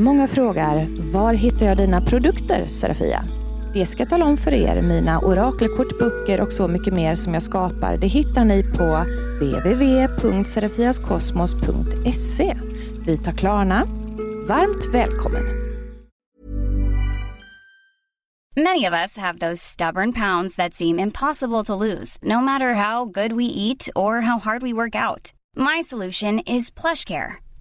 Många frågar, var hittar jag dina produkter Serafia? Det ska jag tala om för er. Mina orakelkort, böcker och så mycket mer som jag skapar, det hittar ni på www.serafiaskosmos.se. Vi tar Klarna. Varmt välkommen! Many of us have those stubborn pounds that seem impossible to lose, no matter how good we eat or how hard we work out. My solution is PlushCare.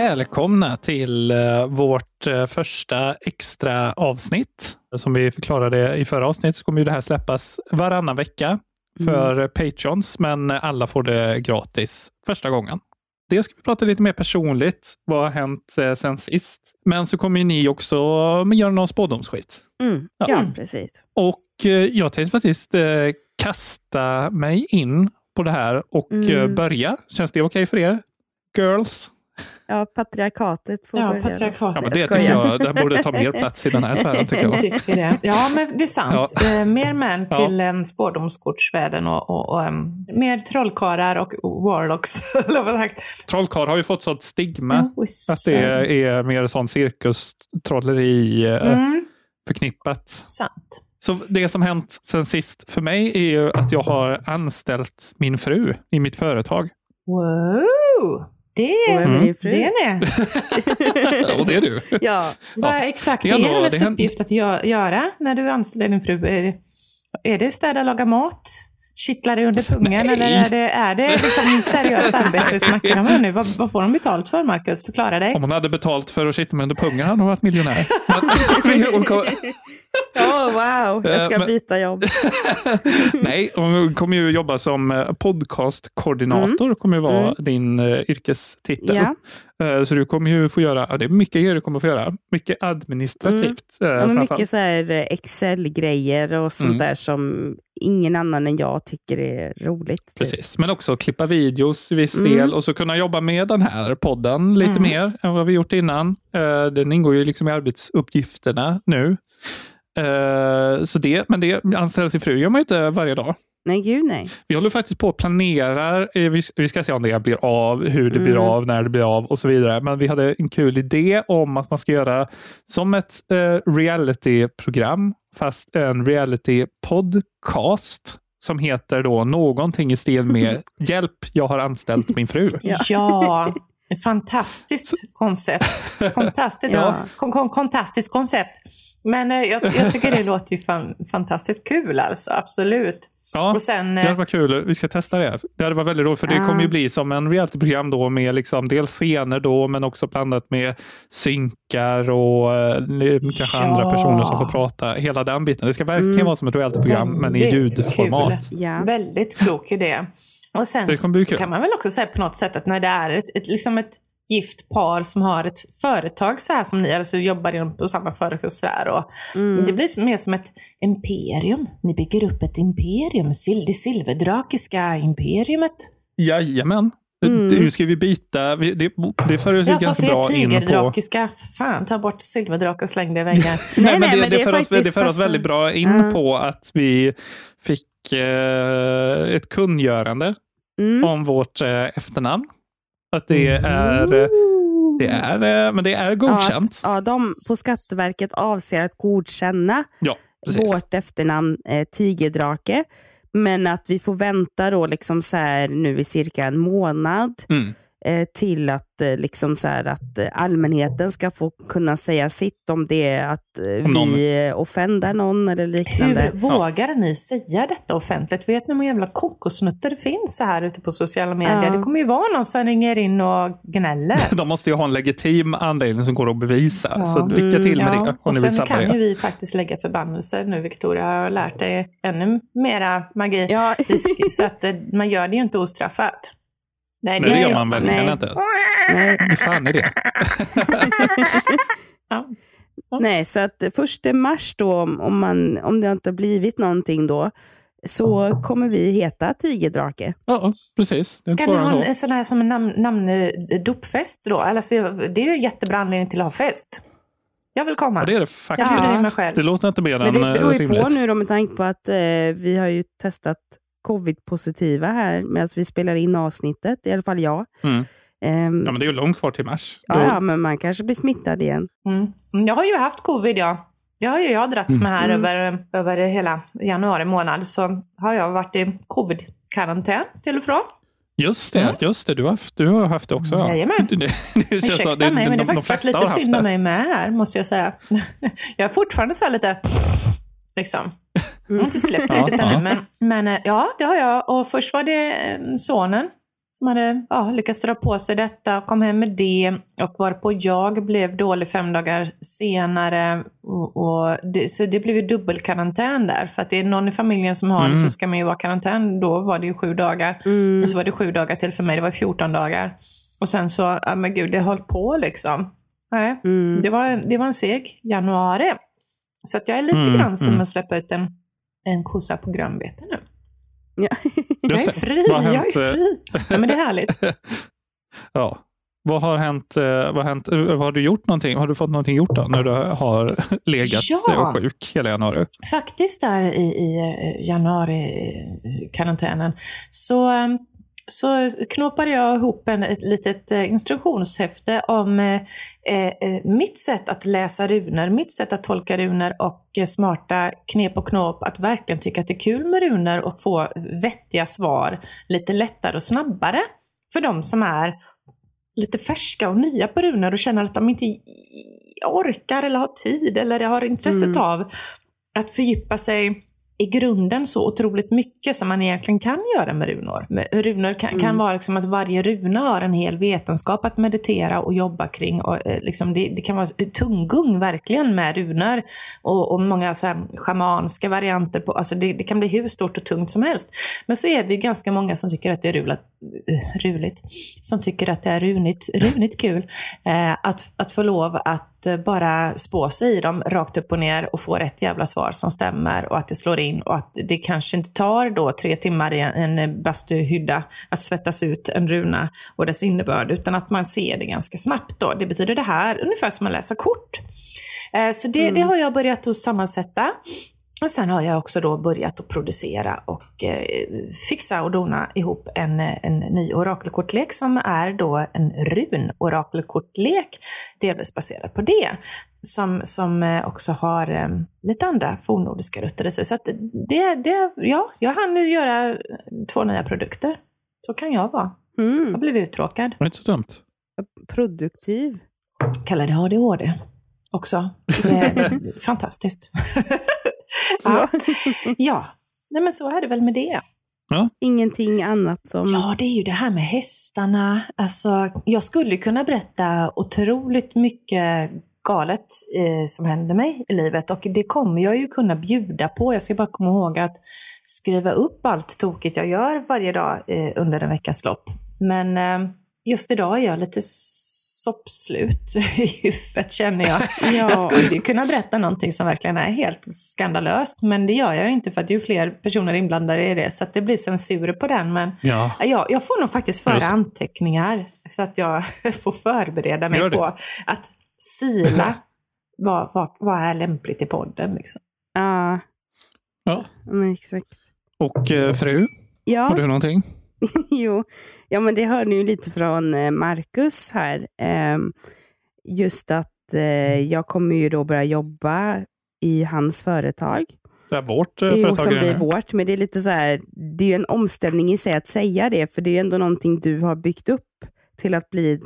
Välkomna till eh, vårt eh, första extra avsnitt. Som vi förklarade i förra avsnittet så kommer ju det här släppas varannan vecka för mm. Patreons, men alla får det gratis första gången. Det ska vi prata lite mer personligt. Vad har hänt sen sist? Men så kommer ni också göra någon spådomsskit. Mm. Ja. ja, precis. Och jag tänkte faktiskt kasta mig in på det här och mm. börja. Känns det okej okay för er? Girls? Ja, patriarkatet får ja, börja. Patriarkatet. Ja, men det tycker jag, det borde ta mer plats i den här sfären. Tycker jag. tycker det. Ja, men det är sant. Ja. Eh, mer män till ja. um, spårdomskortsvärlden och, och, och um, mer trollkarlar och warlocks. Trollkarl har ju fått sånt stigma mm, att det är mer sån cirkustrolleri uh, mm. förknippat. Sant. Så det som hänt sen sist för mig är ju att jag har anställt min fru i mitt företag. Wow! Det, mm. det är det. och det är du. Ja. Vad ja. exakt det är, är hennes uppgift att göra när du anställer din fru? Är det, är det städa, laga mat? Kittlar det under pungen Nej. eller är det, är det liksom seriöst arbete vi snackar om här nu? Vad, vad, får de betalt för, Marcus? Förklara dig. Om hon hade betalt för att kittla mig under pungen hade hon varit miljonär. oh, wow, jag ska eh, byta jobb. Nej, hon kommer ju jobba som eh, podcastkoordinator, mm. kommer ju vara mm. din uh, yrkestitel. Uh, så du kommer ju få göra, ja, det är mycket du kommer få göra, mycket administrativt. Mm. Ja, mycket så Excel-grejer och sånt mm. där som ingen annan än jag tycker är roligt. Typ. Precis, men också klippa videos i viss mm. del och så kunna jobba med den här podden lite mm. mer än vad vi gjort innan. Den ingår ju liksom i arbetsuppgifterna nu. Uh, så det, men det anställa sin fru gör man ju inte varje dag. Nej, gud nej. Vi håller faktiskt på att planera. Eh, vi, vi ska se om det blir av, hur det mm. blir av, när det blir av och så vidare. Men vi hade en kul idé om att man ska göra som ett uh, reality-program, fast en reality-podcast som heter då någonting i stil med Hjälp, jag har anställt min fru. ja. Fantastiskt koncept. Fantastiskt, ja. kon, fantastiskt koncept. Men eh, jag, jag, tycker det låter ju fan, fantastiskt kul alltså, absolut. Ja, och sen, det hade eh, varit kul. Vi ska testa det. Det hade varit väldigt roligt, för det kommer ju bli som en realityprogram då med liksom dels scener då, men också blandat med synkar och eh, kanske ja. andra personer som får prata. Hela den biten. Det ska verkligen mm. vara som ett realityprogram, men i ljudformat. Ja. Väldigt klok idé. Och sen så kan man väl också säga på något sätt att när det är ett, ett, liksom ett gift par som har ett företag så här som ni, alltså jobbar inom, på samma företag så här, och mm. Det blir mer som ett imperium. Ni bygger upp ett imperium, det silverdrakiska imperiumet. Jajamän. Mm. Nu ska vi byta, det, det för oss ganska bra in på... tigerdrakiska, fan ta bort silverdrak och släng det i väggen. nej, men det, det, det, för oss, det för oss väldigt bra in uh. på att vi fick eh, ett kungörande mm. om vårt eh, efternamn. Att det är, det är, eh, men det är godkänt. Ja, ja, de på Skatteverket avser att godkänna ja, vårt efternamn eh, Tigerdrake. Men att vi får vänta då liksom så här, nu i cirka en månad. Mm. Eh, till att, eh, liksom så här, att eh, allmänheten ska få kunna säga sitt om det är att om vi offendar någon eller liknande. Hur vågar ja. ni säga detta offentligt? Vet ni hur jävla kokosnötter det finns så här ute på sociala medier? Ja. Det kommer ju vara någon som ringer in och gnäller. De måste ju ha en legitim anledning som går att bevisa. Ja. Så lycka till med mm. det. och sen kan ju vi faktiskt lägga förbannelser nu Victoria. Jag har lärt dig ännu mera magi. Ja. så att man gör det ju inte ostraffat. Nej, det, det gör man verkligen inte. Nej. Hur fan är det? ja. Nej, så att första mars då, om, man, om det inte har blivit någonting då, så kommer vi heta Tigerdrake. Ja, precis. Ska ni ha en sån här som en namn, namndopfest då? Alltså, det är ju en jättebra anledning till att ha fest. Jag vill komma. Ja, det är det faktiskt. Ja. Det låter inte mer än rimligt. Det beror ju på nu då med tanke på att eh, vi har ju testat covid-positiva här medan vi spelar in avsnittet, i alla fall jag. Mm. Um, ja, men det är ju långt kvar till mars. Ja, ja, men man kanske blir smittad igen. Mm. Jag har ju haft covid, ja. Jag har ju jag dragits med här mm. över, över hela januari månad. Så har jag varit i covid-karantän till och från. Just det, mm. just det. Du har, du har haft det också. Jajamän. Det, det, det Ursäkta det, mig, men det har faktiskt varit lite synd om mig med här, måste jag säga. jag är fortfarande så här lite, liksom. Jag har inte släppt riktigt ännu, men, men eh, ja, det har jag. Och först var det eh, sonen som hade ja, lyckats dra på sig detta, kom hem med det och varpå jag blev dålig fem dagar senare. Och, och det, så det blev ju dubbelkarantän där. För att det är någon i familjen som har mm. det så ska man ju vara karantän. Då var det ju sju dagar. Mm. Och så var det sju dagar till för mig, det var 14 dagar. Och sen så, ja men gud, det höll på liksom. Nej, mm. det, var, det var en seg januari. Så att jag är lite mm. grann som mm. att släppa ut en, en kossa på grönbete nu. Ja. Jag är fri, jag är fri. Ja, men det är härligt. ja. Vad har hänt? Eh, vad har, hänt, vad har du gjort någonting? Har du fått någonting gjort då när du har legat ja. sjuk hela januari? Faktiskt där i, i eh, januari-karantänen så så knåpade jag ihop en, ett litet eh, instruktionshäfte om eh, eh, mitt sätt att läsa runor, mitt sätt att tolka runor och eh, smarta knep och knåp att verkligen tycka att det är kul med runor och få vettiga svar lite lättare och snabbare. För de som är lite färska och nya på runor och känner att de inte orkar eller har tid eller har intresset mm. av att fördjupa sig i grunden så otroligt mycket som man egentligen kan göra med runor. Runor kan, mm. kan vara liksom att varje runa har en hel vetenskap att meditera och jobba kring. Och, eh, liksom det, det, kan vara tunggung verkligen med runor. Och, och många så här schamanska varianter. På, alltså det, det, kan bli hur stort och tungt som helst. Men så är vi ganska många som tycker att det är rulat, eh, ruligt. Som tycker att det är runigt, runigt kul. Eh, att, att få lov att Eh, bara spå sig i dem rakt upp och ner och få rätt jävla svar som stämmer och att det slår in och att det kanske inte tar då tre timmar i en bastuhydda att svettas ut en runa och dess innebörd utan att man ser det ganska snabbt då. Det betyder det här ungefär som att läsa kort. Eh, så det, mm. det har jag börjat att sammansätta. Och sen har jag också då börjat att producera och eh, fixa och dona ihop en, en ny orakelkortlek som är då en run-orakelkortlek, delvis baserad på det. Som, som eh, också har eh, lite andra fornnordiska rötter i sig. Så att det, det, ja, jag hann göra två nya produkter. Så kan jag vara. Mm. Jag blev uttråkad. Det är inte så dumt. Produktiv. Kallar det ADHD också. Det är fantastiskt. ja. ja, Nej, men så är det väl med det. Ja. Ingenting annat som... Ja, det är ju det här med hästarna. Alltså, jag skulle kunna berätta otroligt mycket galet eh, som händer mig i livet och det kommer jag ju kunna bjuda på. Jag ska bara komma ihåg att skriva upp allt tokigt jag gör varje dag eh, under en veckas lopp. Men eh, just idag är jag lite soppslut i huvudet känner jag. ja. Jag skulle ju kunna berätta någonting som verkligen är helt skandalöst, men det gör jag inte för att det är fler personer inblandade i det, så att det blir censur på den. Men ja. jag, jag får nog faktiskt föra anteckningar för att jag får förbereda mig på att sila vad, vad, vad är lämpligt i podden. Liksom. Ja. ja, men exakt. Och eh, fru, ja. har du någonting? jo, ja, men det hör ni ju lite från eh, Marcus här. Ehm, just att eh, jag kommer ju då börja jobba i hans företag. Det är vårt eh, jo, som blir vårt, men det är lite så här, det är ju en omställning i sig att säga det, för det är ju ändå någonting du har byggt upp till att bli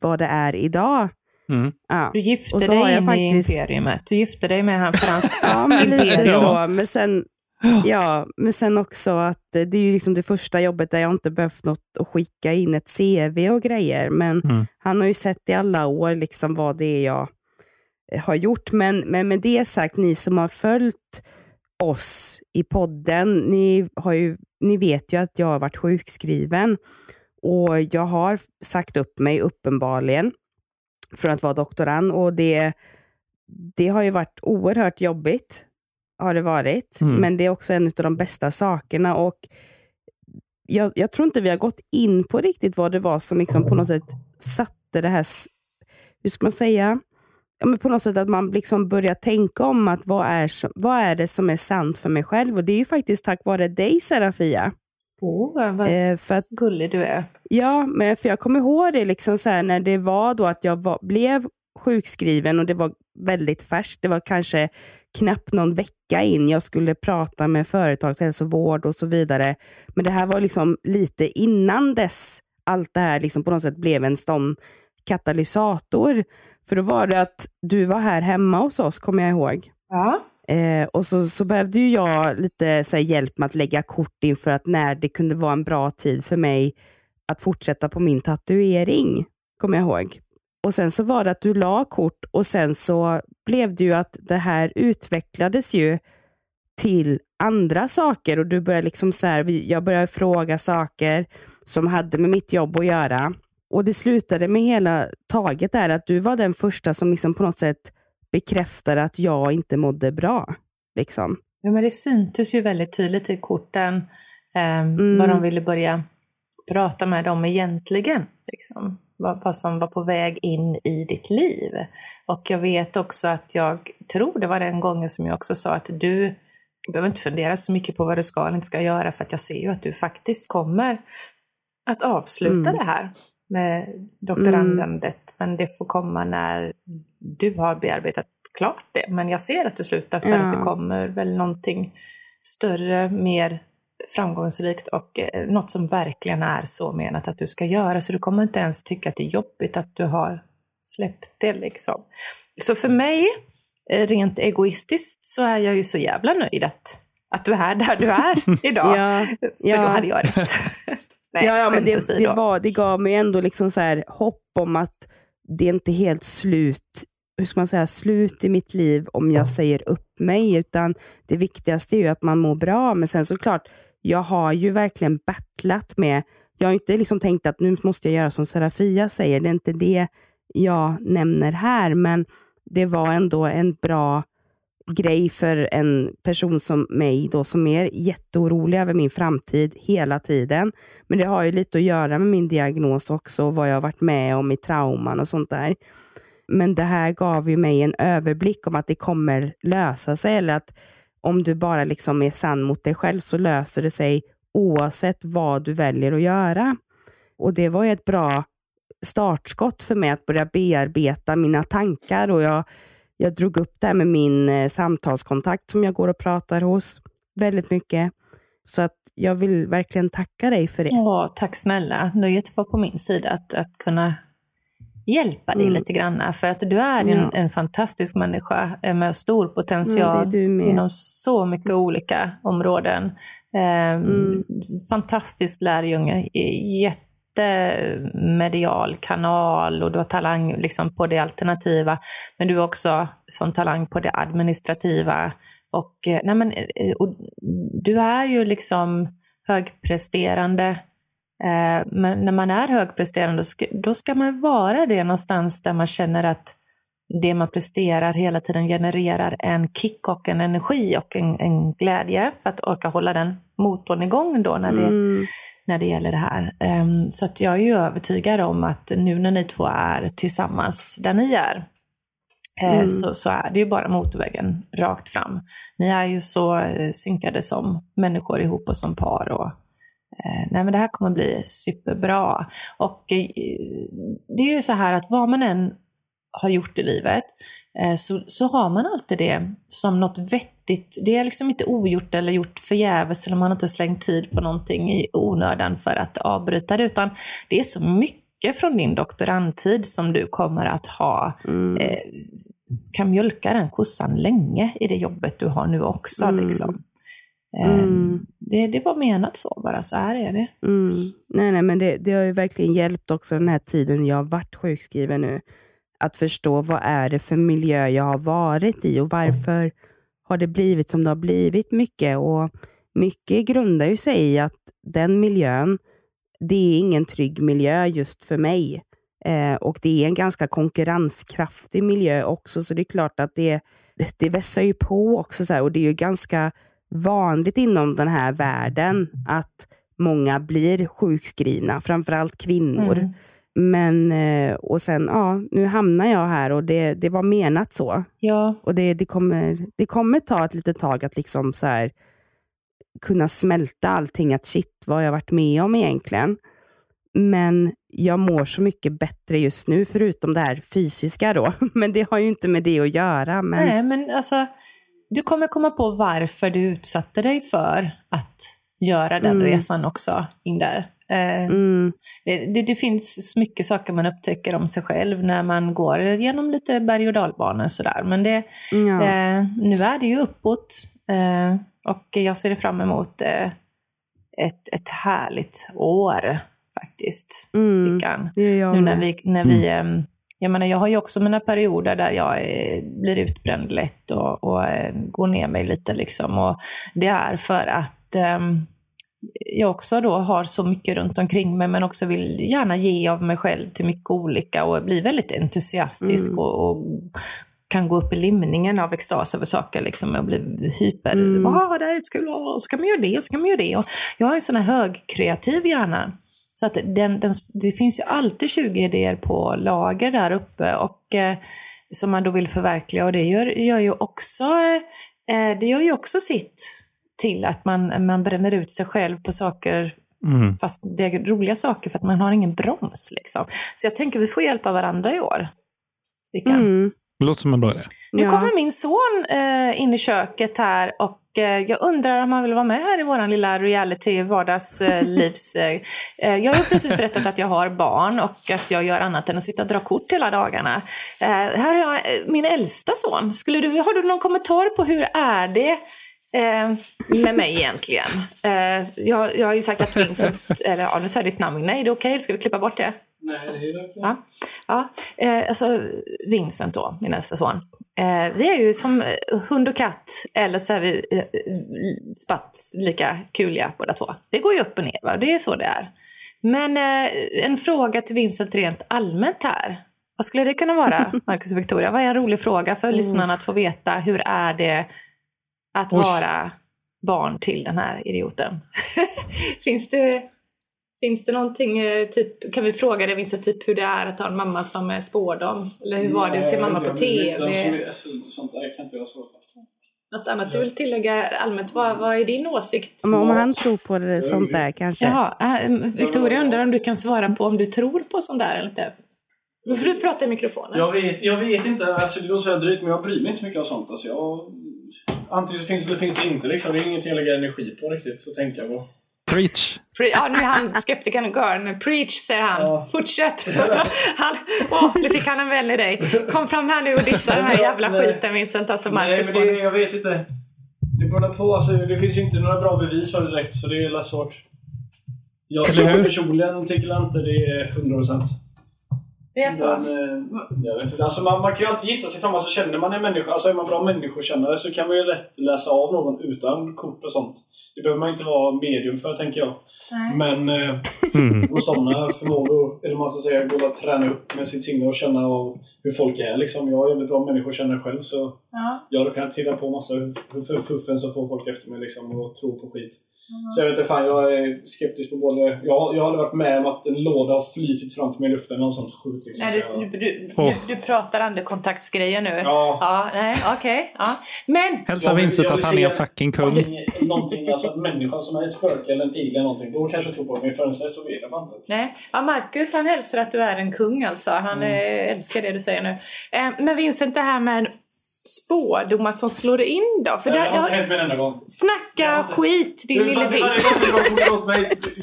vad det är idag. Mm. Ja. Du gifte dig in faktiskt... i imperiumet. Du gifte dig med han för hans ja, men lite så. Men sen, Ja, men sen också att det är ju liksom det första jobbet där jag inte behövt något att skicka in ett CV och grejer. Men mm. han har ju sett i alla år liksom vad det är jag eh, har gjort. Men, men med det sagt, ni som har följt oss i podden, ni, har ju, ni vet ju att jag har varit sjukskriven. Och jag har sagt upp mig uppenbarligen från att vara doktorand och det, det har ju varit oerhört jobbigt. Har det varit. Mm. Men det är också en av de bästa sakerna. och jag, jag, tror inte vi har gått in på riktigt vad det var som liksom på något sätt satte det här, hur ska man säga, ja, men på något sätt att man liksom börjar tänka om att vad är, vad är det som är sant för mig själv? Och det är ju faktiskt tack vare dig Serafia. Åh, oh, vad eh, för att, gullig du är. Ja, men för jag kommer ihåg det liksom så här, när det var då att jag var, blev sjukskriven och det var väldigt färskt. Det var kanske knappt någon vecka in jag skulle prata med företagshälsovård och så vidare. Men det här var liksom lite innan dess allt det här liksom på något sätt blev en sån katalysator. För då var det att du var här hemma hos oss, kommer jag ihåg. Ja. Eh, och så, så behövde jag lite så här, hjälp med att lägga kort inför att när det kunde vara en bra tid för mig att fortsätta på min tatuering, kommer jag ihåg. Och sen så var det att du la kort och sen så blev det ju att det här utvecklades ju till andra saker och du började liksom så här, jag började fråga saker som hade med mitt jobb att göra. Och det slutade med hela taget där att du var den första som liksom på något sätt bekräftade att jag inte mådde bra. Liksom. Ja, men det syntes ju väldigt tydligt i korten eh, mm. vad de ville börja prata med dem egentligen. Liksom. Vad, vad, som var på väg in i ditt liv. Och jag vet också att jag tror det var den gången som jag också sa att du behöver inte fundera så mycket på vad du ska eller inte ska göra för att jag ser ju att du faktiskt kommer att avsluta mm. det här med doktorandandet. Mm. Men det får komma när du har bearbetat klart det. Men jag ser att du slutar för ja. att det kommer väl någonting större, mer framgångsrikt och eh, något som verkligen är så menat att du ska göra. Så du kommer inte ens tycka att det är jobbigt att du har släppt det liksom. Så för mig, eh, rent egoistiskt, så är jag ju så jävla nöjd att, att du är där du är idag. ja, för ja. då hade jag rätt. Nej, ja, ja men det, det, var, det gav mig ändå liksom så här hopp om att det är inte helt slut hur ska man säga, slut i mitt liv om jag säger upp mig, utan det viktigaste är ju att man mår bra. Men sen såklart, jag har ju verkligen battlat med, jag har inte liksom tänkt att nu måste jag göra som Serafia säger, det är inte det jag nämner här, men det var ändå en bra grej för en person som mig då, som är jätteorolig över min framtid hela tiden. Men det har ju lite att göra med min diagnos också, och vad jag har varit med om i trauman och sånt där. Men det här gav ju mig en överblick om att det kommer lösa sig, eller att om du bara liksom är sann mot dig själv så löser det sig oavsett vad du väljer att göra. Och det var ju ett bra startskott för mig att börja bearbeta mina tankar och jag, jag drog upp det här med min eh, samtalskontakt som jag går och pratar hos väldigt mycket. Så att jag vill verkligen tacka dig för det. Ja, tack snälla. Nöjet var på min sida att, att kunna hjälpa dig mm. lite grann. För att du är en, ja. en fantastisk människa med stor potential mm, inom så mycket olika områden. Eh, mm. Fantastisk lärjunge, jättemedial kanal och du har talang liksom på det alternativa. Men du har också sån talang på det administrativa. Och, eh, nej men, eh, och du är ju liksom högpresterande Eh, men när man är högpresterande, då ska, man vara det någonstans där man känner att det man presterar hela tiden genererar en kick och en energi och en, en glädje för att orka hålla den motorn igång då när det, mm. när det gäller det här. Um, så att jag är ju övertygad om att nu när ni två är tillsammans där ni är, eh, mm. så, så är det ju bara motorvägen rakt fram. Ni är ju så eh, synkade som människor ihop och som par. Och, Eh, nej men det här kommer bli superbra. Och eh, det är ju så här att vad man än har gjort i livet eh, så, så har man alltid det som något vettigt. Det är liksom inte ogjort eller gjort förgäves eller man har inte slängt tid på någonting i onödan för att avbryta det utan det är så mycket från din doktorandtid som du kommer att ha mm. eh, kan mjölka den kossan länge i det jobbet du har nu också. Mm. Liksom. Mm. Det, det var menat så bara, så här är det. Mm. Nej, nej, men det, det har ju verkligen hjälpt också den här tiden jag har varit sjukskriven nu. Att förstå vad är det för miljö jag har varit i och varför har det blivit som det har blivit mycket. Och Mycket grundar ju sig i att den miljön det är ingen trygg miljö just för mig. Eh, och det är en ganska konkurrenskraftig miljö också, så det är klart att det, det vässar ju på också. Så här, och det är ju ganska vanligt inom den här världen att många blir sjukskrivna, framförallt kvinnor. Mm. Men, eh, och sen, ja, nu hamnar jag här och det, det var menat så. Ja. Och det, det, kommer, det kommer ta ett litet tag att liksom så här, kunna smälta allting, att shit, vad har jag varit med om egentligen? Men jag mår så mycket bättre just nu, förutom det här fysiska då. Men det har ju inte med det att göra. Men... Nej, men alltså, du kommer komma på varför du utsatte dig för att göra den mm. resan också in där. Eh, mm. det, det, det, finns mycket saker man upptäcker om sig själv när man går genom lite berg och dalbanor sådär. Men det, ja. eh, nu är det ju uppåt eh, och jag ser fram emot eh, ett, ett härligt år faktiskt. Mm. Nu när vi, när vi mm. Ehm, jag menar, jag har ju också mina perioder där jag är, blir utbränd lätt och, och eh, går ner mig lite liksom. Och det är för att um, jag också då har så mycket runt omkring mig men också vill gärna ge av mig själv till mycket olika och bli väldigt entusiastisk mm. och, och, kan gå upp i limningen av extas över saker liksom och bli hyper. Mm. Ah, det här är kul, och så kan man göra det och så kan man göra det. Och jag har en sån här högkreativ hjärna. Så att den, den, det finns ju alltid 20 idéer på lager där uppe och eh, som man då vill förverkliga och det gör, gör ju också eh, det gör ju också sitt till att man, man bränner ut sig själv på saker Mm. Fast det är roliga saker för att man har ingen broms. Liksom. Så jag tänker att vi får hjälpa varandra i år. Vi kan. Mm. Det låter som en bra idé. Nu ja. kommer min son eh, in i köket här och jag undrar om han vill vara med här i vår lilla reality vardagslivs... Eh, eh, jag har precis berättat att jag har barn och att jag gör annat än att sitta och dra kort hela dagarna. Eh, här har jag eh, min äldsta son. Skulle du, har du någon kommentar på hur är det Eh, med mig egentligen. Eh, jag, jag har ju sagt att Vincent, eller ja nu sa jag ditt namn, nej det är okej, okay. ska vi klippa bort det? Nej, det är okej. Okay. Ja, ja eh, alltså Vincent då, min nästa son. Eh, vi är ju som hund och katt, eller så är vi eh, spatt lika kuliga båda två. Det går ju upp och ner, va? det är så det är. Men eh, en fråga till Vincent rent allmänt här. Vad skulle det kunna vara, Marcus och Victoria? Vad är en rolig fråga för mm. lyssnarna att få veta? Hur är det att Oj. vara barn till den här idioten. finns, det, finns det någonting, eh, typ, kan vi fråga dig Vincent, typ hur det är att ha en mamma som är spårdom? Eller hur var det att se mamma på TV? Sånt där kan inte jag svara på. Något annat du vill tillägga allmänt? Vad, vad är din åsikt? Om, om han tror på det, sånt där kanske? Jaha, äh, Victoria undrar om du kan svara på om du tror på sånt där eller inte? Då får du prata i mikrofonen. Jag vet, jag vet inte, alltså, det låter så drygt men jag bryr mig inte så mycket om sånt. Alltså, jag antingen finns det eller finns det inte. Liksom. Det är ingenting jag lägger energi på riktigt att tänka på. Preach! Pre ja, nu är han skeptikern Garn. Preach, säger han. Ja. Fortsätt! han, åh, nu fick han en vän i dig. Kom fram här nu och dissa den här jävla nej. skiten Vincent. Alltså Marcus. Nej, men det, jag vet inte. Det beror på. Alltså, det finns ju inte några bra bevis för det direkt, så det är svårt. Jag personligen tycker inte det är 100%. Det är så? Men, eh, jag vet inte. Alltså man, man kan ju alltid gissa sig fram. Alltså känner man en människa, alltså är man bra människokännare så kan man ju lätt läsa av någon utan kort och sånt. Det behöver man inte vara medium för, tänker jag. Nej. Men mm. och sådana förmågor, eller man ska säga, går att träna upp med sitt sinne och känna av hur folk är. Liksom. Jag är väldigt bra människokännare själv så ja. jag kan titta på massa fuffen så får folk efter mig liksom, och tro på skit. Mm. Så jag vet inte, fan jag är skeptisk på både... Jag, jag har aldrig varit med om att en låda har flytit framför mig i luften eller något sånt sjukt. Liksom, nej, du, du, du, oh. du, pratar andekontaktsgrejer nu? Ja. ja nej, okej. Okay, ja. Men... Hälsa Vincent att han är fucking kung. Någonting, någonting alltså en människa som är en spöke eller en alien någonting. Då kanske jag tror på det. Men förrän dess så vet jag fan inte. Nej. Ja, Marcus han hälsar att du är en kung alltså. Han mm. älskar det du säger nu. Eh, men Vincent, det här med spådomar som slår in då? För det, har inte hänt mig en enda gång. Snacka skit din lille bisk.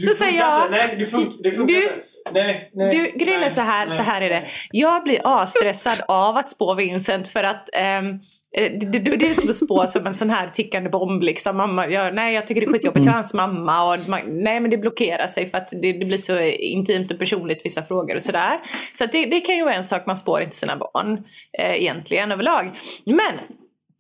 Så säger jag... Nej, det funkar, det funkar du, Nej, nej, du, grejen är så här, nej. så här är det. Jag blir astressad av att spå Vincent för att um, det, det, det är som att spå som en sån här tickande bomb. Liksom. Mamma, jag, nej, jag tycker det är skitjobbigt. Jag är hans mamma. Och man, nej, men det blockerar sig för att det, det, blir så intimt och personligt vissa frågor och sådär. Så det, det kan ju vara en sak man spår inte sina barn eh, egentligen överlag. Men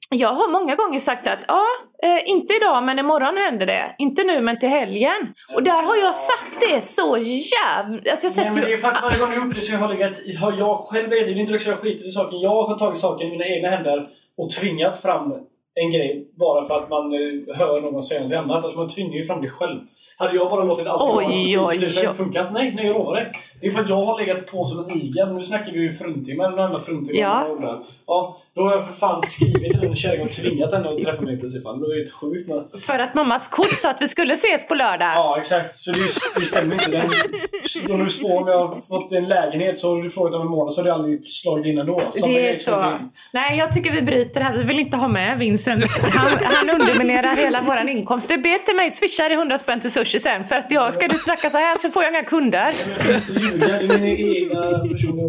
jag har många gånger sagt att ja, eh, inte idag men imorgon händer det. Inte nu men till helgen. Och där har jag satt det så jävla... Alltså jag Nej, men det är för att varje gång jag gjort det så har jag, legat, har jag själv legat i. Det är inte så jag skitit i saken. Jag har tagit saken i mina egna händer och tvingat fram en grej bara för att man eh, hör någon säga något annat. Alltså man tvingar ju fram det själv. Hade jag bara låtit allt oj. det hade funkat. Nej, nej, jag lovar dig. Det är för att jag har legat på som en igel. Nu snackar vi ju fruntimmer, den andra fruntimmer. Ja. ja. Då har jag för fan skrivit till den kärringen och tvingat henne att träffa mig i princip. Det är helt sjukt. Men... För att mammas kort sa att vi skulle ses på lördag. Ja, exakt. Så det, det stämmer inte. Den, om du spår om jag har fått en lägenhet så har du frågat om en månad så har det aldrig slagit in ändå. Så det är så. Nej, jag tycker vi bryter här. Vi vill inte ha med Vincent. Han, han underminerar hela vår inkomst. Du ber till mig, swishar i 100 spänn till sushi sen. För att jag ska du snacka så här så får jag inga kunder.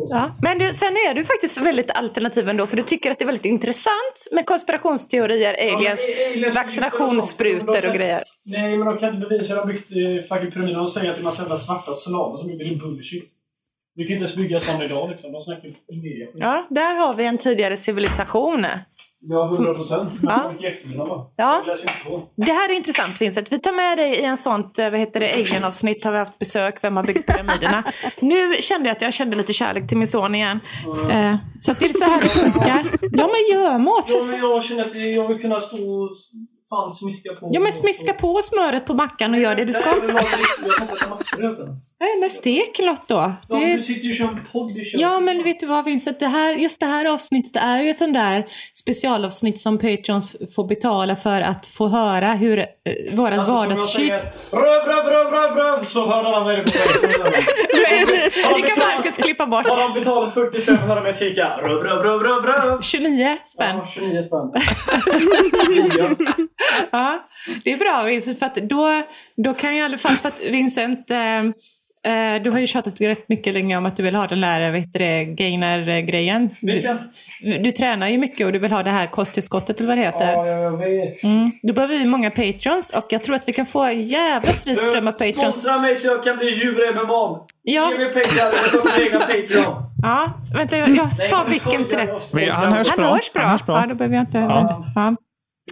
Ja. Men du, sen är du faktiskt väldigt alternativ ändå. För du tycker att det är väldigt intressant med konspirationsteorier, aliens, ja, vaccinationssprutor och grejer. Nej, men de kan inte bevisa. De har byggt eh, fucking pyramider och säger att det är massa svarta slavar som bygger din bullshit. Vi kan inte ens bygga sån idag liksom. De snackar mer Ja, där har vi en tidigare civilisation. Ja, 100 procent. Ja. ja. Det här är intressant Vincent. Vi tar med dig i en sånt eh, vad heter det, Alien-avsnitt. Har vi haft besök? Vem har byggt pyramiderna? nu kände jag att jag kände lite kärlek till min son igen. Mm. Eh, så att det är så här det funkar. Ja, men gör mat. Ja, men jag känner att jag vill kunna stå fan smiska på. Ja men smiska på smöret på mackan och gör det du ska. Nej men stek något då. Ja, det... Du sitter ju och kör en podd. Ja men vet du vad Vincent, det här, just det här avsnittet är ju ett sånt där specialavsnitt som Patrons får betala för att få höra hur eh, våran alltså, vardagsshit... Röv, röv, röv, röv, röv! Så hör alla mig på Det kan Marcus klippa bort. Har de betalat 40 spänn för att höra mig skrika röv, röv, röv, röv, röv? 29 spänn. Ja, 29 spänn. ja, det är bra Vincent, för att då, då kan jag i alla fall, för att Vincent, eh, eh, du har ju tjatat rätt mycket länge om att du vill ha den där gainer-grejen. Du, du, tränar ju mycket och du vill ha det här kosttillskottet eller vad det heter. Ja, jag vet. Mm. Då behöver vi många patrons och jag tror att vi kan få en jävla stridström av patrons. Sponsra mig så jag kan bli djur-MMA. Ja. Ge mig pengar, jag ska min egna Patreon. Ja, vänta jag tar micken till det. Han hörs bra. Han hörs bra. Han hörs bra. Ja, då behöver jag inte... Ja. Ja.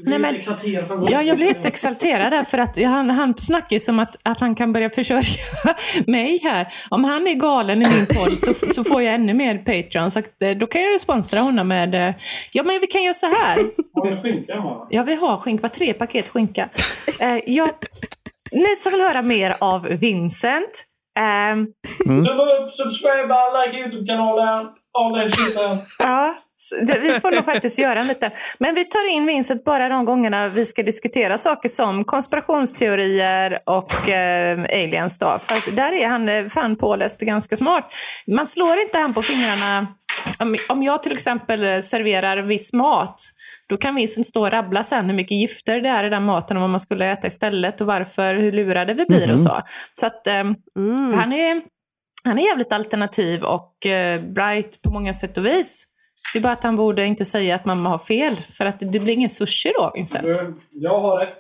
Nej, men, ja, jag blir helt exalterad där för att han, han snackar ju som att, att han kan börja försörja mig här. Om han är galen i min podd så, så får jag ännu mer Patreon. Så att, eh, då kan jag sponsra honom med, eh, ja men vi kan göra så här. Har ni skinka va? Ja vi har skinka, tre paket skinka. Eh, jag, ni som vill höra mer av Vincent. Eh, mm. Subscribe, like Youtube-kanalen, all den skiten. Ja. Vi får nog faktiskt göra en liten. Men vi tar in Vincent bara de gångerna vi ska diskutera saker som konspirationsteorier och eh, aliens. Då. För där är han eh, fan påläst och ganska smart. Man slår inte han på fingrarna. Om, om jag till exempel serverar viss mat, då kan Vincent stå och rabbla sen hur mycket gifter det är i den maten och vad man skulle äta istället och varför, hur lurade vi blir mm. och så. Så att eh, mm. han är han är jävligt alternativ och eh, bright på många sätt och vis. Det är bara att han borde inte säga att mamma har fel. För att det blir ingen sushi då, Vincent. Jag har rätt.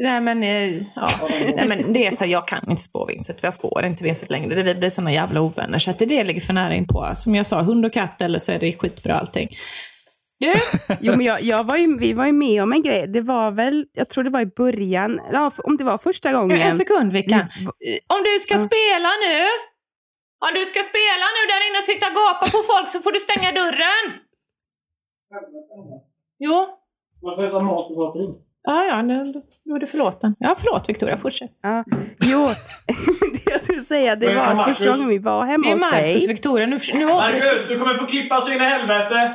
Nej men, eh, ja. Nej, men det är så jag kan inte spå Vincent, för jag spår inte Vincent längre. Vi blir såna jävla ovänner, så att det, det ligger för nära in på. Som jag sa, hund och katt eller så är det skitbra allting. Du? Jo, men jag, jag var ju, vi var ju med om en grej. Det var väl, jag tror det var i början, ja, om det var första gången. En sekund Vickan. Om du ska ja. spela nu, om du ska spela nu där inne och sitta och gapa på folk så får du stänga dörren. Jo. Man får äta mat och vara fin. Ja, ja, nu, är du förlåten. Ja, förlåt Victoria, fortsätt. Ja, jo, det jag skulle säga, det var första gången vi var hemma hos dig. Det är Marcus, Victoria. Nu, nu Marcus, du kommer få klippa så in i helvete!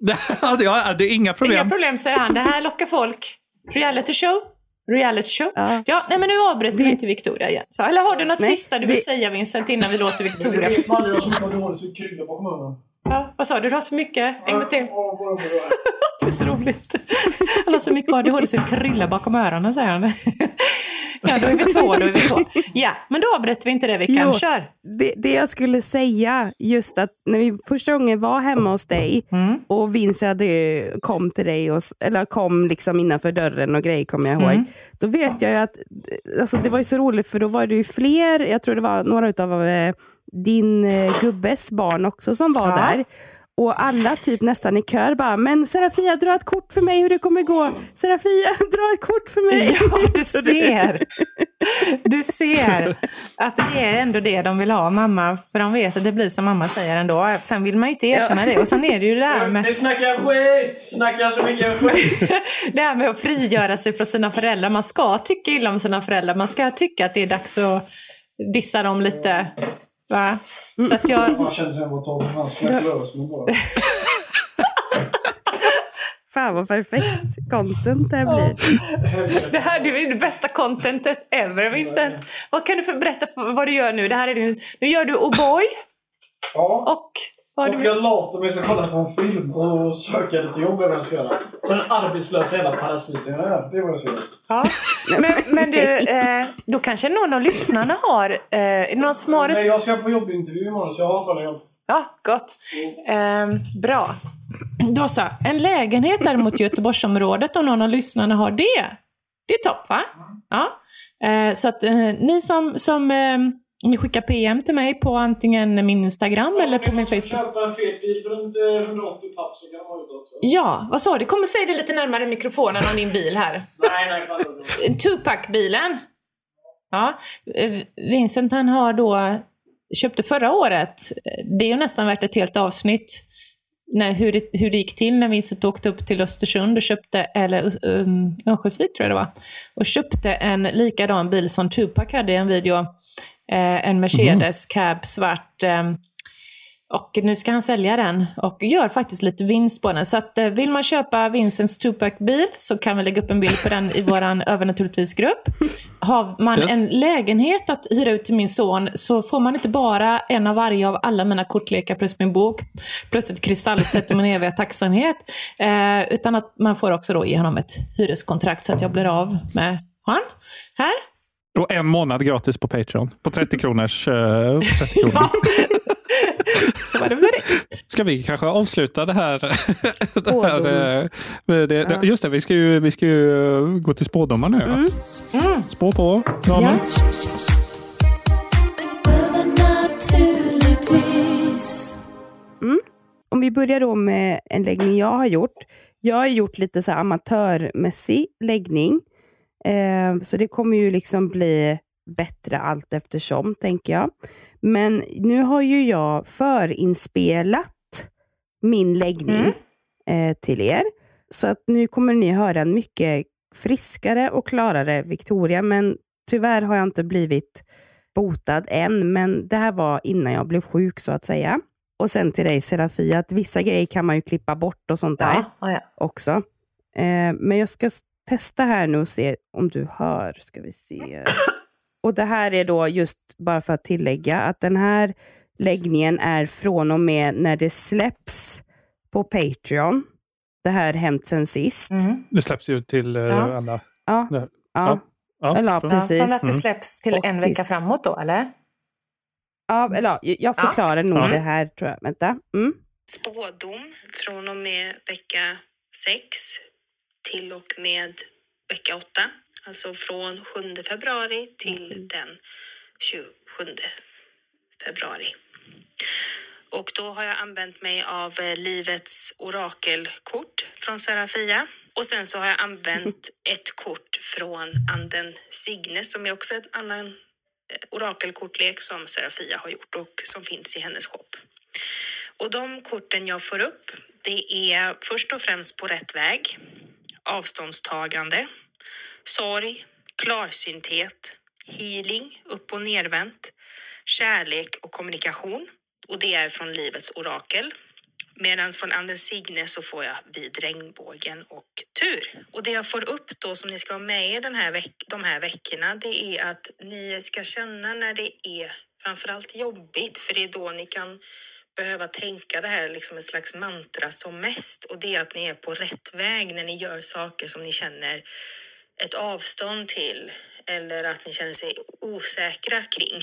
ja, det är inga problem. Inga problem, säger han. Det här lockar folk. Reality show. Reality show. Ja. ja, nej men nu avbryter vi inte Victoria igen. Så, eller har du något nej, sista du vill vi... säga Vincent innan vi låter Victoria? Som har dåligt så bakom öronen. Ja, vad sa du? Du har så mycket? En gång till. det är så roligt. Han har så mycket ADHD så det kryllar bakom öronen, säger han. Ja, då är vi två, då är vi två. Ja, men då avbryter vi inte det Vickan. Jo, Kör! Det, det jag skulle säga, just att när vi första gången var hemma hos dig mm. och Vincent kom till dig, och, eller kom liksom innanför dörren och grejer kommer jag ihåg. Mm. Då vet jag ju att, alltså det var ju så roligt för då var det ju fler, jag tror det var några av eh, din eh, gubbes barn också som var ja. där. Och alla typ nästan i kör bara, men Serafia dra ett kort för mig hur det kommer gå. Serafia dra ett kort för mig. Ja, du ser. Du ser att det är ändå det de vill ha, mamma. För de vet att det blir som mamma säger ändå. Sen vill man ju inte erkänna ja. det. Och sen är det ju det där med... Ni snackar skit! Snackar så mycket skit! det här med att frigöra sig från sina föräldrar. Man ska tycka illa om sina föräldrar. Man ska tycka att det är dags att dissa dem lite. Va? Så att jag... Fan känns som jag var 12 han lös med bara. Fan vad perfekt content det här blir. Det här det är det bästa contentet ever Vincent. Vad kan du för, berätta för, vad du gör nu? Det här är det, nu gör du O'boy. Ja. Och vad och du... jag latar mig så kolla på en film och söka lite jobb jag ska göra. Så den arbetslösa jävla parasiten jag är. Det vad jag ska göra. Ja. Men, men du, eh, då kanske någon av lyssnarna har... Eh, någon som har... Nej, jag ska på jobbintervju imorgon så jag har antagligen jobb. Ja, gott. Eh, bra. Då så. En lägenhet däremot i Göteborgsområdet, om någon av lyssnarna har det. Det är topp va? Ja. Eh, så att eh, ni som, som eh, ni skickar PM till mig på antingen min Instagram ja, eller på min Facebook. Köpa en fet bil för runt 180 papp så kan de ha det också. Ja, vad sa du? Kom och säg det lite närmare mikrofonen om din bil här. nej, nej, fan. Tupac-bilen. Ja. Vincent han har då köpte förra året, det är ju nästan värt ett helt avsnitt, när, hur, det, hur det gick till när Vincent åkte upp till Östersund och köpte, eller um, Örnsköldsvik tror jag det var, och köpte en likadan bil som Tupac hade i en video. Eh, en Mercedes cab svart. Eh, och nu ska han sälja den och gör faktiskt lite vinst på den. Så att, eh, vill man köpa Vincents Tupac-bil så kan vi lägga upp en bild på den i vår övernaturligtvis-grupp. Har man yes. en lägenhet att hyra ut till min son så får man inte bara en av varje av alla mina kortlekar plus min bok, plus ett kristallset och min eviga tacksamhet. Eh, utan att man får också då ge honom ett hyreskontrakt så att jag blir av med han. Här. Och en månad gratis på Patreon. På 30 kronors... Eh, 30 kronor. Så var det med det. Ska vi kanske avsluta det här? det här eh, det, ja. Just det, vi ska ju, vi ska ju gå till spådomar nu. Mm. Mm. Spå på, Ja. Mm. Om vi börjar då med en läggning jag har gjort. Jag har gjort lite så amatörmässig läggning. Eh, så det kommer ju liksom bli bättre allt eftersom, tänker jag. Men nu har ju jag förinspelat min läggning mm. eh, till er. Så att nu kommer ni höra en mycket friskare och klarare Victoria, men tyvärr har jag inte blivit botad än, men det här var innan jag blev sjuk så att säga. Och sen till dig Serafia, att vissa grejer kan man ju klippa bort och sånt där ja, ja. också. Eh, men jag ska testa här nu och se om du hör. Ska vi se. Och Det här är då just bara för att tillägga att den här läggningen är från och med när det släpps på Patreon. Det här hänt sen sist. Mm. Det släpps ju till uh, ja. alla. Ja. Ja. ja. ja. Eller, precis. Från att det släpps till och en vecka framåt då, eller? Ja, eller jag förklarar nog det här, tror jag. Vänta. Mm. Spådom från och med vecka 6 till och med vecka 8. Alltså från 7 februari till mm. den 27 februari. Och då har jag använt mig av eh, livets orakelkort från Serafia. Och sen så har jag använt ett kort från anden Signe som är också en annan eh, orakelkortlek som Serafia har gjort och som finns i hennes shop. Och de korten jag får upp, det är först och främst på rätt väg, avståndstagande, sorg, klarsynthet, healing, upp och nervänt, kärlek och kommunikation. Och det är från Livets orakel. Medan från Anden Signe så får jag vid regnbågen och tur. Och det jag får upp då som ni ska ha med er den här veck de här veckorna, det är att ni ska känna när det är framförallt jobbigt, för det är då ni kan behöva tänka det här liksom en slags mantra som mest och det är att ni är på rätt väg när ni gör saker som ni känner ett avstånd till eller att ni känner sig osäkra kring.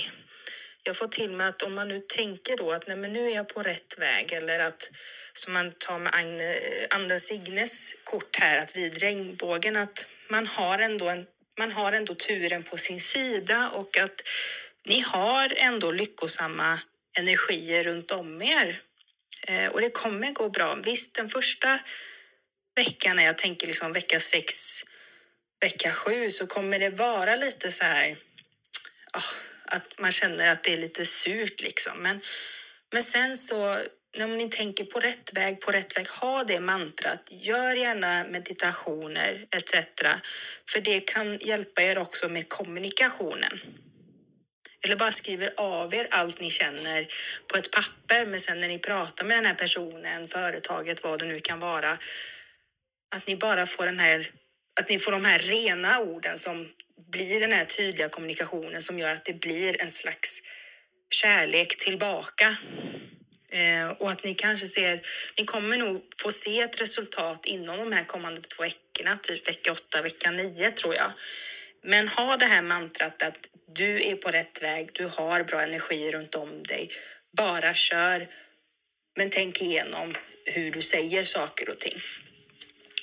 Jag får till mig att om man nu tänker då att nej men nu är jag på rätt väg eller att som man tar med Agne, Anden Signes kort här att vid regnbågen att man har ändå en man har ändå turen på sin sida och att ni har ändå lyckosamma energier runt om er. Eh, och det kommer gå bra. Visst, den första veckan när jag tänker liksom vecka sex, vecka sju så kommer det vara lite så här oh, att man känner att det är lite surt liksom. Men, men sen så när ni tänker på rätt väg, på rätt väg, ha det mantrat. Gör gärna meditationer etc. För det kan hjälpa er också med kommunikationen. Eller bara skriver av er allt ni känner på ett papper, men sen när ni pratar med den här personen, företaget, vad det nu kan vara, att ni bara får den här, att ni får de här rena orden som blir den här tydliga kommunikationen som gör att det blir en slags kärlek tillbaka. Eh, och att ni kanske ser, ni kommer nog få se ett resultat inom de här kommande två veckorna, typ vecka 8, vecka 9 tror jag. Men ha det här mantrat att du är på rätt väg, du har bra energi runt om dig. Bara kör. Men tänk igenom hur du säger saker och ting.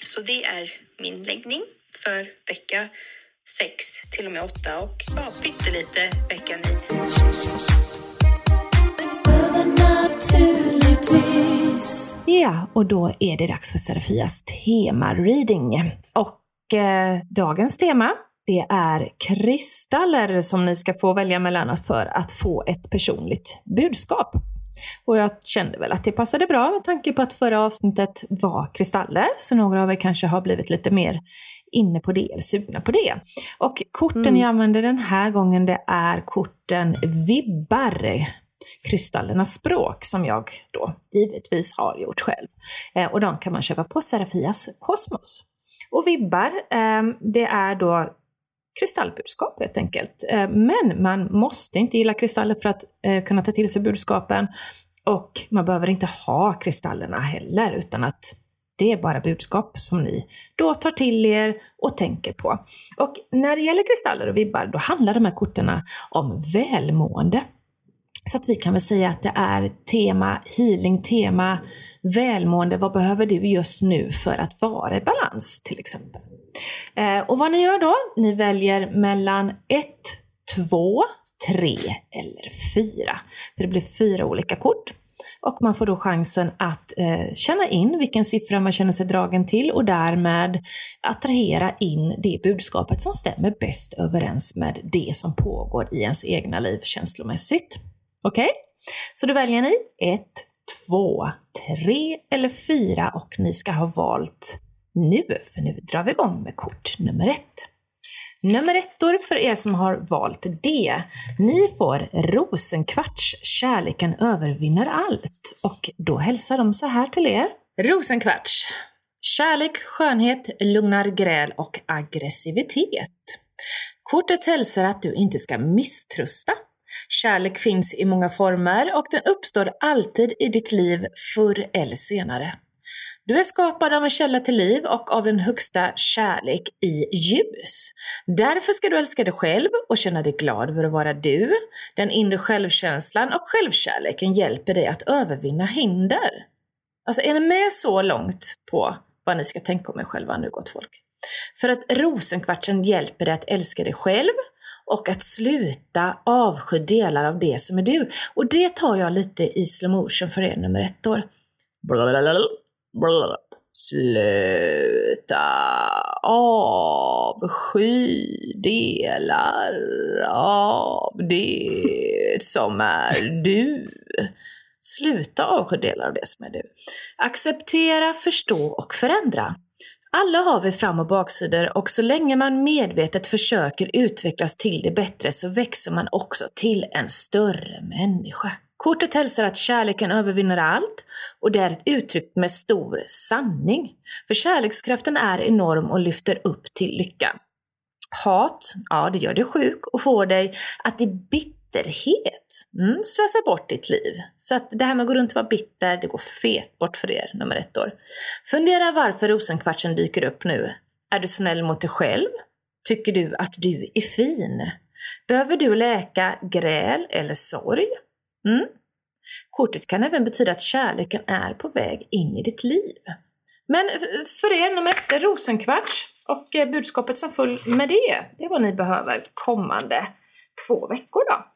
Så det är min läggning för vecka 6 till och med 8 och ja, pyttelite vecka 9. Ja, och då är det dags för Serafias tema-reading. Och eh, dagens tema det är kristaller som ni ska få välja mellan för att få ett personligt budskap. Och jag kände väl att det passade bra med tanke på att förra avsnittet var kristaller, så några av er kanske har blivit lite mer inne på det eller sugna på det. Och korten mm. jag använder den här gången det är korten Vibbar, kristallernas språk, som jag då givetvis har gjort själv. Eh, och de kan man köpa på Serafias Kosmos. Och vibbar, eh, det är då kristallbudskap helt enkelt. Eh, men man måste inte gilla kristaller för att eh, kunna ta till sig budskapen. Och man behöver inte ha kristallerna heller, utan att det är bara budskap som ni då tar till er och tänker på. Och när det gäller kristaller och vibbar, då handlar de här korten om välmående. Så att vi kan väl säga att det är tema healing, tema välmående. Vad behöver du just nu för att vara i balans till exempel? Eh, och vad ni gör då? Ni väljer mellan 1, 2, 3 eller 4. För det blir fyra olika kort. Och man får då chansen att eh, känna in vilken siffra man känner sig dragen till och därmed attrahera in det budskapet som stämmer bäst överens med det som pågår i ens egna liv känslomässigt. Okej? Okay? Så då väljer ni 1, 2, 3 eller 4 och ni ska ha valt nu, för nu drar vi igång med kort nummer ett. Nummer ettor för er som har valt det. Ni får rosenkvarts, kärleken övervinner allt. Och då hälsar de så här till er. Rosenkvarts. Kärlek, skönhet, lugnar gräl och aggressivitet. Kortet hälsar att du inte ska misströsta. Kärlek finns i många former och den uppstår alltid i ditt liv förr eller senare. Du är skapad av en källa till liv och av den högsta kärlek i ljus. Därför ska du älska dig själv och känna dig glad över att vara du. Den inre självkänslan och självkärleken hjälper dig att övervinna hinder. Alltså är ni med så långt på vad ni ska tänka om er själva nu gott folk? För att rosenkvartsen hjälper dig att älska dig själv och att sluta avsky delar av det som är du. Och det tar jag lite i slow motion för er nummer ett år. Blablabla. Sluta avsky delar av det som är du. Sluta avsky delar av det som är du. Acceptera, förstå och förändra. Alla har vi fram och baksidor och så länge man medvetet försöker utvecklas till det bättre så växer man också till en större människa. Kortet hälsar att kärleken övervinner allt och det är ett uttryck med stor sanning. För kärlekskraften är enorm och lyfter upp till lycka. Hat, ja det gör dig sjuk och får dig att i bitterhet mm, slösa bort ditt liv. Så att det här med att gå runt och vara bitter, det går fet bort för er nummer ett år. Fundera varför rosenkvartsen dyker upp nu. Är du snäll mot dig själv? Tycker du att du är fin? Behöver du läka gräl eller sorg? Mm. Kortet kan även betyda att kärleken är på väg in i ditt liv. Men för er nummer ett, rosenkvarts och eh, budskapet som full med det, det är vad ni behöver kommande två veckor då.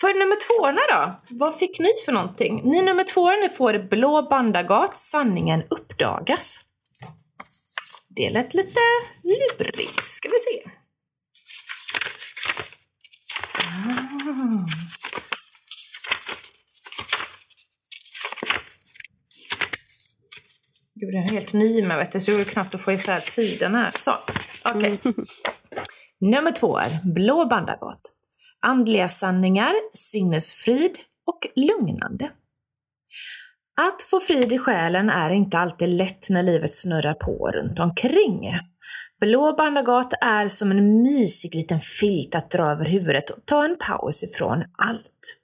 För nummer tvåorna då, vad fick ni för någonting? Ni nummer tvåor, ni får Blå bandagat, sanningen uppdagas. Det lät lite lurigt, ska vi se. Ah. Jag är helt ny med vet du, så det går knappt att få isär sidorna här. Så, okej. Okay. Nummer två är Blå bandagat. Andliga sanningar, sinnesfrid och lugnande. Att få frid i själen är inte alltid lätt när livet snurrar på runt omkring. Blå bandagat är som en mysig liten filt att dra över huvudet och ta en paus ifrån allt.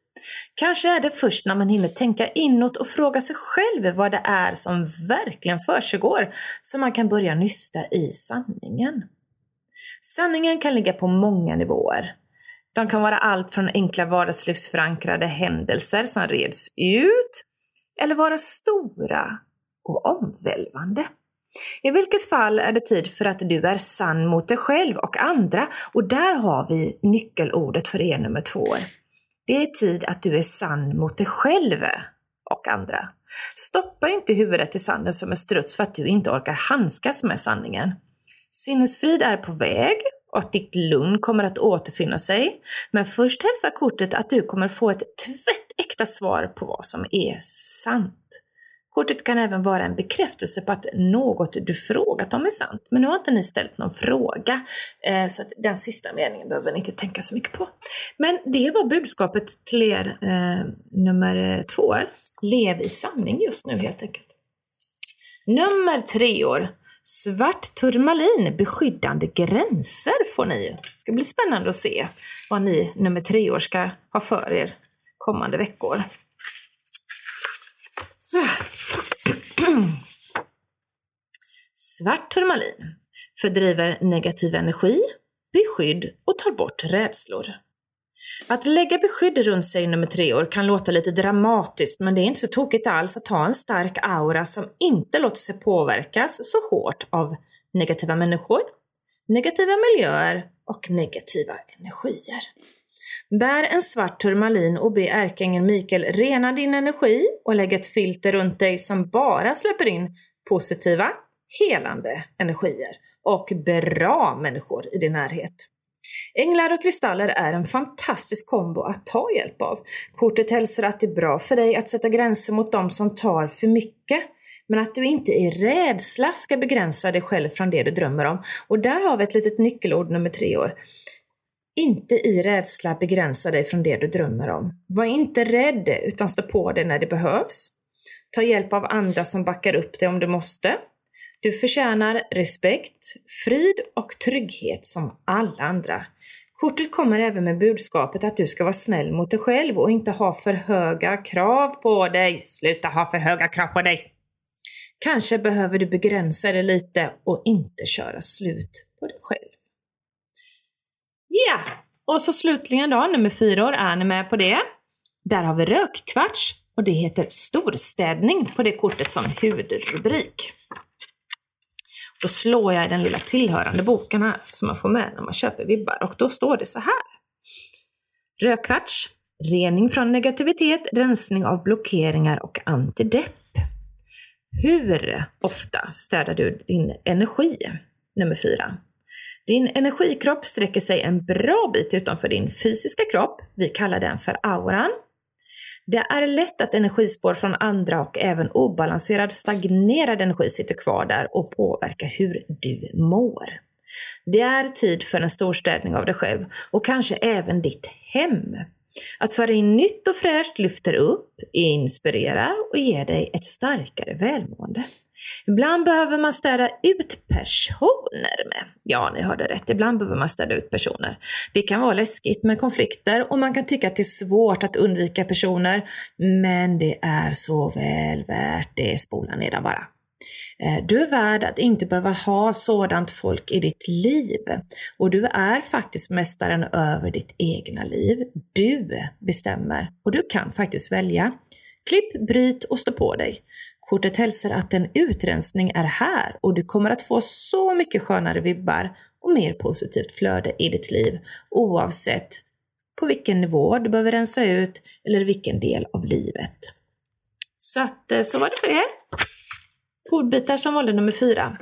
Kanske är det först när man hinner tänka inåt och fråga sig själv vad det är som verkligen försiggår som man kan börja nysta i sanningen. Sanningen kan ligga på många nivåer. De kan vara allt från enkla vardagslivsförankrade händelser som reds ut, eller vara stora och omvälvande. I vilket fall är det tid för att du är sann mot dig själv och andra och där har vi nyckelordet för er nummer två. Det är tid att du är sann mot dig själv och andra. Stoppa inte huvudet i sanden som en struts för att du inte orkar handskas med sanningen. Sinnesfrid är på väg och att ditt lugn kommer att återfinna sig. Men först hälsar kortet att du kommer få ett tvättäkta svar på vad som är sant. Kortet kan även vara en bekräftelse på att något du frågat om är sant. Men nu har inte ni ställt någon fråga, eh, så att den sista meningen behöver ni inte tänka så mycket på. Men det var budskapet till er eh, nummer två. Lev i sanning just nu helt enkelt. Nummer tre år. Svart turmalin, beskyddande gränser får ni. Det ska bli spännande att se vad ni nummer tre år ska ha för er kommande veckor. Ah. Svart turmalin fördriver negativ energi, beskydd och tar bort rädslor. Att lägga beskydd runt sig nummer tre år kan låta lite dramatiskt men det är inte så tokigt alls att ha en stark aura som inte låter sig påverkas så hårt av negativa människor, negativa miljöer och negativa energier. Bär en svart turmalin och be ärkeängeln Mikael rena din energi och lägg ett filter runt dig som bara släpper in positiva, helande energier och bra människor i din närhet. Änglar och kristaller är en fantastisk kombo att ta hjälp av. Kortet hälsar att det är bra för dig att sätta gränser mot de som tar för mycket, men att du inte i rädsla ska begränsa dig själv från det du drömmer om. Och där har vi ett litet nyckelord nummer tre år. Inte i rädsla begränsa dig från det du drömmer om. Var inte rädd, utan stå på dig när det behövs. Ta hjälp av andra som backar upp dig om du måste. Du förtjänar respekt, frid och trygghet som alla andra. Kortet kommer även med budskapet att du ska vara snäll mot dig själv och inte ha för höga krav på dig. Sluta ha för höga krav på dig! Kanske behöver du begränsa dig lite och inte köra slut på dig själv. Ja! Yeah. Och så slutligen då, nummer fyra år, är ni med på det? Där har vi rökkvarts och det heter storstädning på det kortet som huvudrubrik. Då slår jag i den lilla tillhörande boken här som man får med när man köper vibbar och då står det så här. Rökkvarts, rening från negativitet, rensning av blockeringar och antidepp. Hur ofta städar du din energi? Nummer fyra. Din energikropp sträcker sig en bra bit utanför din fysiska kropp. Vi kallar den för auran. Det är lätt att energispår från andra och även obalanserad stagnerad energi sitter kvar där och påverkar hur du mår. Det är tid för en storstädning av dig själv och kanske även ditt hem. Att föra in nytt och fräscht lyfter upp, inspirerar och ger dig ett starkare välmående. Ibland behöver man städa ut personer med. Ja, ni hörde rätt. Ibland behöver man städa ut personer. Det kan vara läskigt med konflikter och man kan tycka att det är svårt att undvika personer. Men det är så väl värt det. Spola nedan bara. Eh, du är värd att inte behöva ha sådant folk i ditt liv. Och du är faktiskt mästaren över ditt egna liv. Du bestämmer och du kan faktiskt välja. Klipp, bryt och stå på dig. Kortet hälsar att en utrensning är här och du kommer att få så mycket skönare vibbar och mer positivt flöde i ditt liv oavsett på vilken nivå du behöver rensa ut eller vilken del av livet. Så att så var det för er. Godbitar som valde nummer fyra.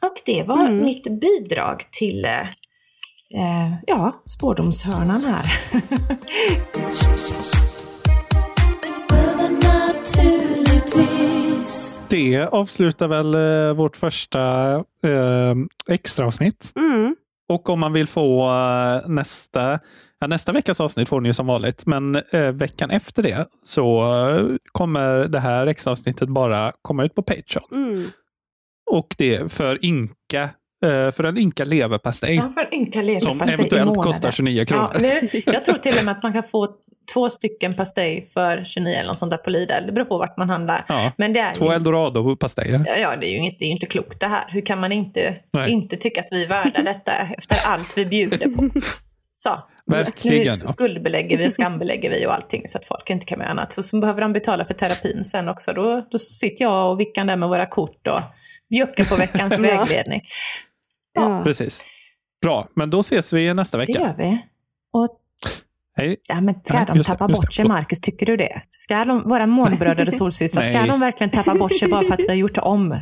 Och det var mm. mitt bidrag till eh, ja, spårdomshörnan här. Det avslutar väl eh, vårt första eh, extraavsnitt. Mm. Och om man vill få eh, nästa, ja, nästa veckas avsnitt får ni som vanligt, men eh, veckan efter det så eh, kommer det här extraavsnittet bara komma ut på Patreon. Mm. Och det för Inka för en ynka leverpastej. Ja, för en ynka leverpastej Som eventuellt kostar 29 kronor. Ja, nu, jag tror till och med att man kan få två stycken pastej för 29 eller något sånt där på Lidl. Det beror på vart man handlar. Ja, Men det är två ju, eldorado-pastejer. Ja, ja, det är ju inte, det är inte klokt det här. Hur kan man inte, inte tycka att vi är värda detta efter allt vi bjuder på? Så. Verkligen. Nu skuldbelägger vi och skambelägger vi och allting så att folk inte kan med annat. Så, så behöver de betala för terapin sen också. Då, då sitter jag och Vickan där med våra kort och bjuckar på veckans vägledning. Ja. Precis. Bra, men då ses vi nästa vecka. Det gör vi. Hej. Ja, men ska de tappa bort sig, Marcus? Tycker du det? Ska de, våra månbröder och solsystrar, ska de verkligen tappa bort sig bara för att vi har gjort om?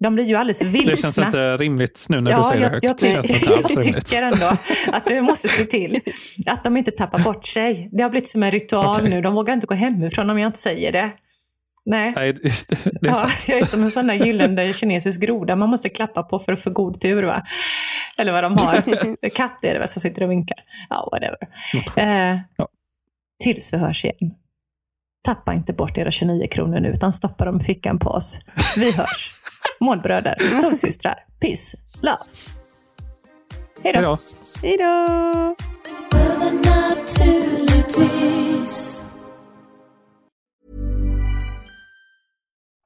De blir ju alldeles vilsna. Det känns inte rimligt nu när ja, du säger jag, det högt. Jag, jag, jag tycker ändå att du måste se till att de inte tappar bort sig. Det har blivit som en ritual okay. nu. De vågar inte gå hemifrån om jag inte säger det. Nej. Nej det, det är ja, jag är som en sån där gyllene kinesisk groda man måste klappa på för att få god tur. Va? Eller vad de har. Katt är det väl som sitter och vinkar. Ja, whatever. Eh, ja. Tills vi hörs igen. Tappa inte bort era 29 kronor nu, utan stoppa dem i fickan på oss. Vi hörs. Månbröder, solsystrar, peace, love. Hej då. Hej då.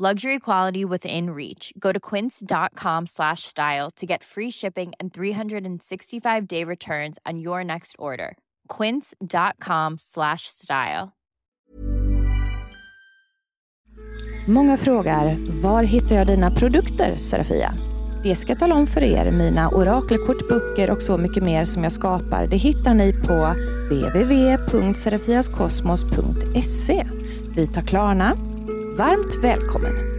Luxury quality within reach. Go to quince.com slash style to get free shipping and 365 day returns on your next order. quince.com slash style. Många frågar, var hittar jag dina produkter, Serafia? Det ska jag tala om för er. Mina orakelkort, böcker och så mycket mer som jag skapar, det hittar ni på www.serafiaskosmos.se. Vi tar Klarna Varmt välkommen!